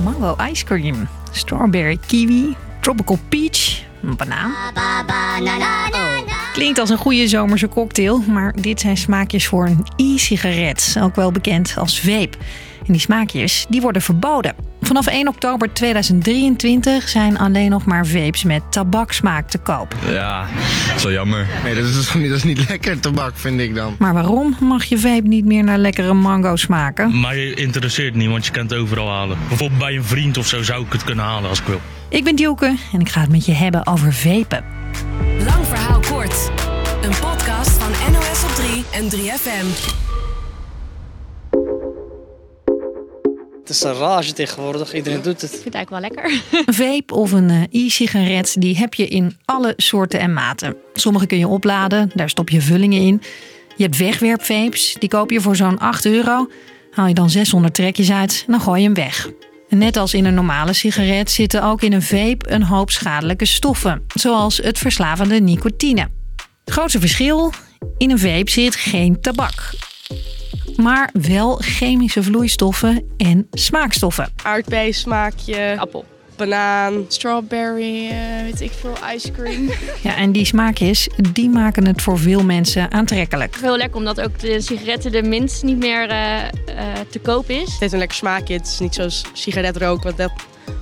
mango ice cream, strawberry kiwi, tropical peach, een banaan. Klinkt als een goede zomerse cocktail, maar dit zijn smaakjes voor een e-sigaret, ook wel bekend als vape. En die smaakjes die worden verboden. Vanaf 1 oktober 2023 zijn alleen nog maar vapes met tabaksmaak te koop. Ja, dat is wel jammer. Nee, dat is, niet, dat is niet lekker tabak, vind ik dan. Maar waarom mag je vape niet meer naar lekkere mango smaken? Mij interesseert niet, want je kan het overal halen. Bijvoorbeeld bij een vriend of zo zou ik het kunnen halen als ik wil. Ik ben Dielke en ik ga het met je hebben over vapen. Kort. Een podcast van NOS op 3 en 3FM. Het is een rage tegenwoordig. Iedereen doet het. Ik vind het eigenlijk wel lekker. Een vape of een eh, e-sigaret, die heb je in alle soorten en maten. Sommige kun je opladen, daar stop je vullingen in. Je hebt wegwerpvapes, die koop je voor zo'n 8 euro. Haal je dan 600 trekjes uit en dan gooi je hem weg. Net als in een normale sigaret zitten ook in een vape een hoop schadelijke stoffen, zoals het verslavende nicotine. Het grootste verschil: in een vape zit geen tabak, maar wel chemische vloeistoffen en smaakstoffen. aardbeismaakje, Appel. Banaan. Strawberry, eh, weet ik veel, ice cream. Ja, en die smaakjes, die maken het voor veel mensen aantrekkelijk. Heel lekker omdat ook de sigaretten de minst niet meer eh, eh, te koop is. Het heeft een lekker smaakje. Het is niet zoals sigaretrook, wat dat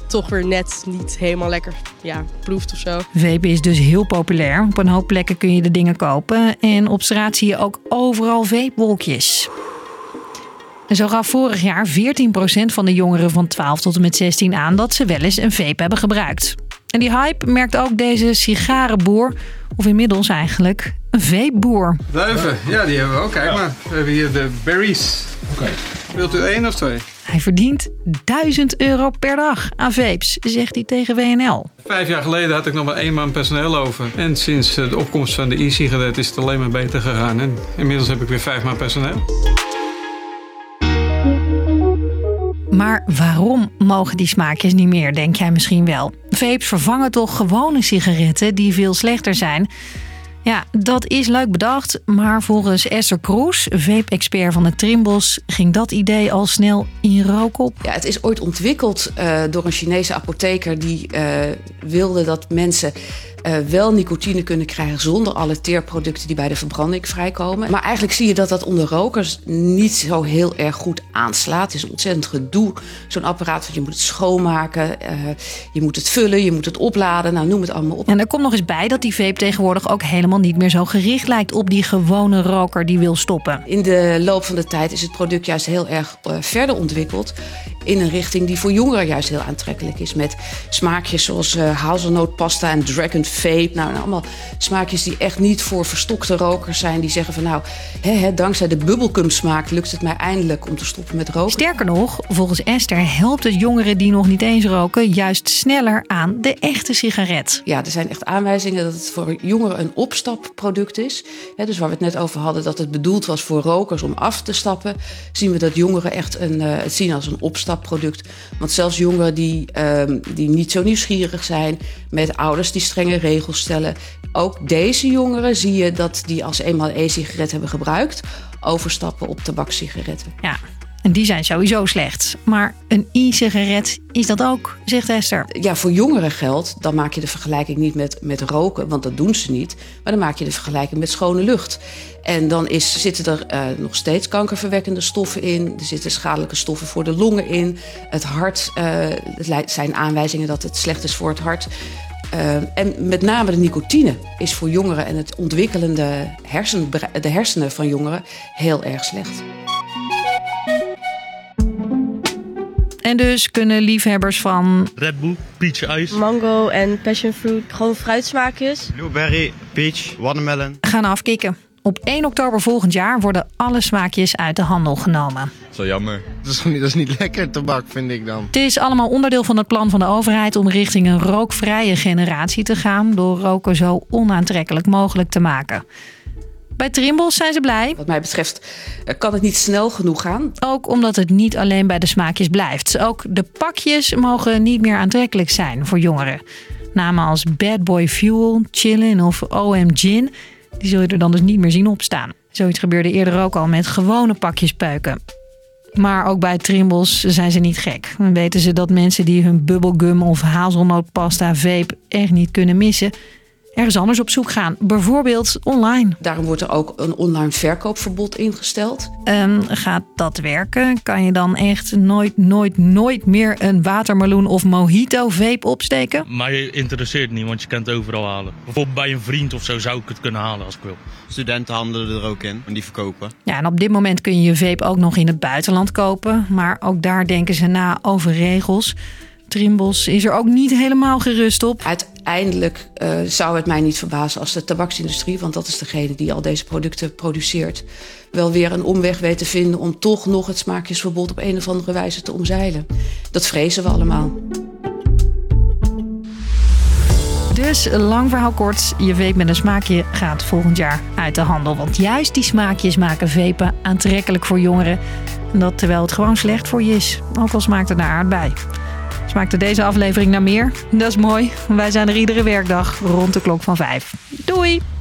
toch weer net niet helemaal lekker ja, proeft of zo. Vapen is dus heel populair. Op een hoop plekken kun je de dingen kopen. En op straat zie je ook overal vapewolkjes. En zo gaf vorig jaar 14% van de jongeren van 12 tot en met 16 aan dat ze wel eens een vape hebben gebruikt. En die hype merkt ook deze sigarenboer, of inmiddels eigenlijk een vapeboer. Duiven, ja, die hebben we ook. Kijk maar, we hebben hier de berries. Oké. Wilt u één of twee? Hij verdient 1000 euro per dag aan vapes, zegt hij tegen WNL. Vijf jaar geleden had ik nog maar één man personeel over. En sinds de opkomst van de e-sigaret is het alleen maar beter gegaan. En inmiddels heb ik weer vijf man personeel. Maar waarom mogen die smaakjes niet meer, denk jij misschien wel? Vapes vervangen toch gewone sigaretten die veel slechter zijn? Ja, dat is leuk bedacht, maar volgens Esther Kroes, vape-expert van de Trimbos, ging dat idee al snel in rook op. Ja, het is ooit ontwikkeld eh, door een Chinese apotheker die eh, wilde dat mensen eh, wel nicotine kunnen krijgen zonder alle teerproducten die bij de verbranding vrijkomen. Maar eigenlijk zie je dat dat onder rokers niet zo heel erg goed aanslaat. Het is een ontzettend gedoe, zo'n apparaat. Want je moet het schoonmaken, eh, je moet het vullen, je moet het opladen. Nou, noem het allemaal op. En er komt nog eens bij dat die vape tegenwoordig ook helemaal niet meer zo gericht lijkt op die gewone roker die wil stoppen. In de loop van de tijd is het product juist heel erg eh, verder ontwikkeld. In een richting die voor jongeren juist heel aantrekkelijk is. Met smaakjes zoals eh hazelnootpasta en dragon vape. Nou, allemaal smaakjes die echt niet voor verstokte rokers zijn. Die zeggen van nou, hè, hè, dankzij de bubbelgum smaak lukt het mij eindelijk om te stoppen met roken. Sterker nog, volgens Esther helpt het jongeren die nog niet eens roken juist sneller aan de echte sigaret. Ja, er zijn echt aanwijzingen dat het voor jongeren een opstapproduct is. Hè, dus waar we het net over hadden, dat het bedoeld was voor rokers om af te stappen. Zien we dat jongeren echt een, eh, het zien als een opstapproduct. Want zelfs jongeren die, ehm, die niet zo nieuwsgierig zijn, met ouders die strenge regels stellen. Ook deze jongeren zie je dat die als eenmaal een e-sigaret hebben gebruikt, overstappen op tabakssigaretten. Ja, en die zijn sowieso slecht. Maar een e-sigaret is dat ook, zegt Esther. Ja, voor jongeren geldt, dan maak je de vergelijking niet met, met roken, want dat doen ze niet. Maar dan maak je de vergelijking met schone lucht. En dan is, zitten er eh, nog steeds kankerverwekkende stoffen in. Er zitten schadelijke stoffen voor de longen in. Het hart, eh, het zijn aanwijzingen dat het slecht is voor het hart. Eh, en met name de nicotine is voor jongeren en het ontwikkelende hersen, de hersenen van jongeren heel erg slecht. En dus kunnen liefhebbers van Red Bull, peach ice. Mango en passion fruit. Gewoon fruitsmaakjes. Blueberry, peach, watermelon. gaan afkicken. Op 1 oktober volgend jaar worden alle smaakjes uit de handel genomen. Wel jammer. Dat is, niet, dat is niet lekker tabak, vind ik dan. Het is allemaal onderdeel van het plan van de overheid om richting een rookvrije generatie te gaan door roken zo onaantrekkelijk mogelijk te maken. Bij Trimbos zijn ze blij, Wat mij betreft eh, kan het niet snel genoeg gaan. ook omdat het niet alleen bij de smaakjes blijft. Ook de pakjes mogen niet meer aantrekkelijk zijn voor jongeren. Namen als Bad Boy Fuel, Chillin of OM Gin, die zul je er dan dus niet meer zien opstaan. Zoiets gebeurde eerder ook al met gewone pakjes peuken. Maar ook bij Trimbos zijn ze niet gek. Dan weten ze dat mensen die hun bubblegum of hazelnootpasta vape echt niet kunnen missen ergens anders op zoek gaan. Bijvoorbeeld online. Daarom wordt er ook een online verkoopverbod ingesteld. Um, gaat dat werken? Kan je dan echt nooit, nooit, nooit meer een watermeloen of mojito vape opsteken? Mij interesseert niet, want je kan het overal halen. Bijvoorbeeld bij een vriend of zo zou ik het kunnen halen als ik wil. Studenten handelen er ook in en die verkopen. Ja, en op dit moment kun je je vape ook nog in het buitenland kopen. Maar ook daar denken ze na over regels. Trimbos is er ook niet helemaal gerust op. Uiteindelijk uh, zou het mij niet verbazen als de tabaksindustrie, want dat is degene die al deze producten produceert, wel weer een omweg weet te vinden om toch nog het smaakjesverbod op een of andere wijze te omzeilen. Dat vrezen we allemaal. Dus lang verhaal kort, je vape met een smaakje gaat volgend jaar uit de handel. Want juist die smaakjes maken vapen aantrekkelijk voor jongeren. En dat terwijl het gewoon slecht voor je is, ook al smaakt het naar aardbei. Smaakte deze aflevering naar meer? Dat is mooi. Wij zijn er iedere werkdag rond de klok van 5. Doei!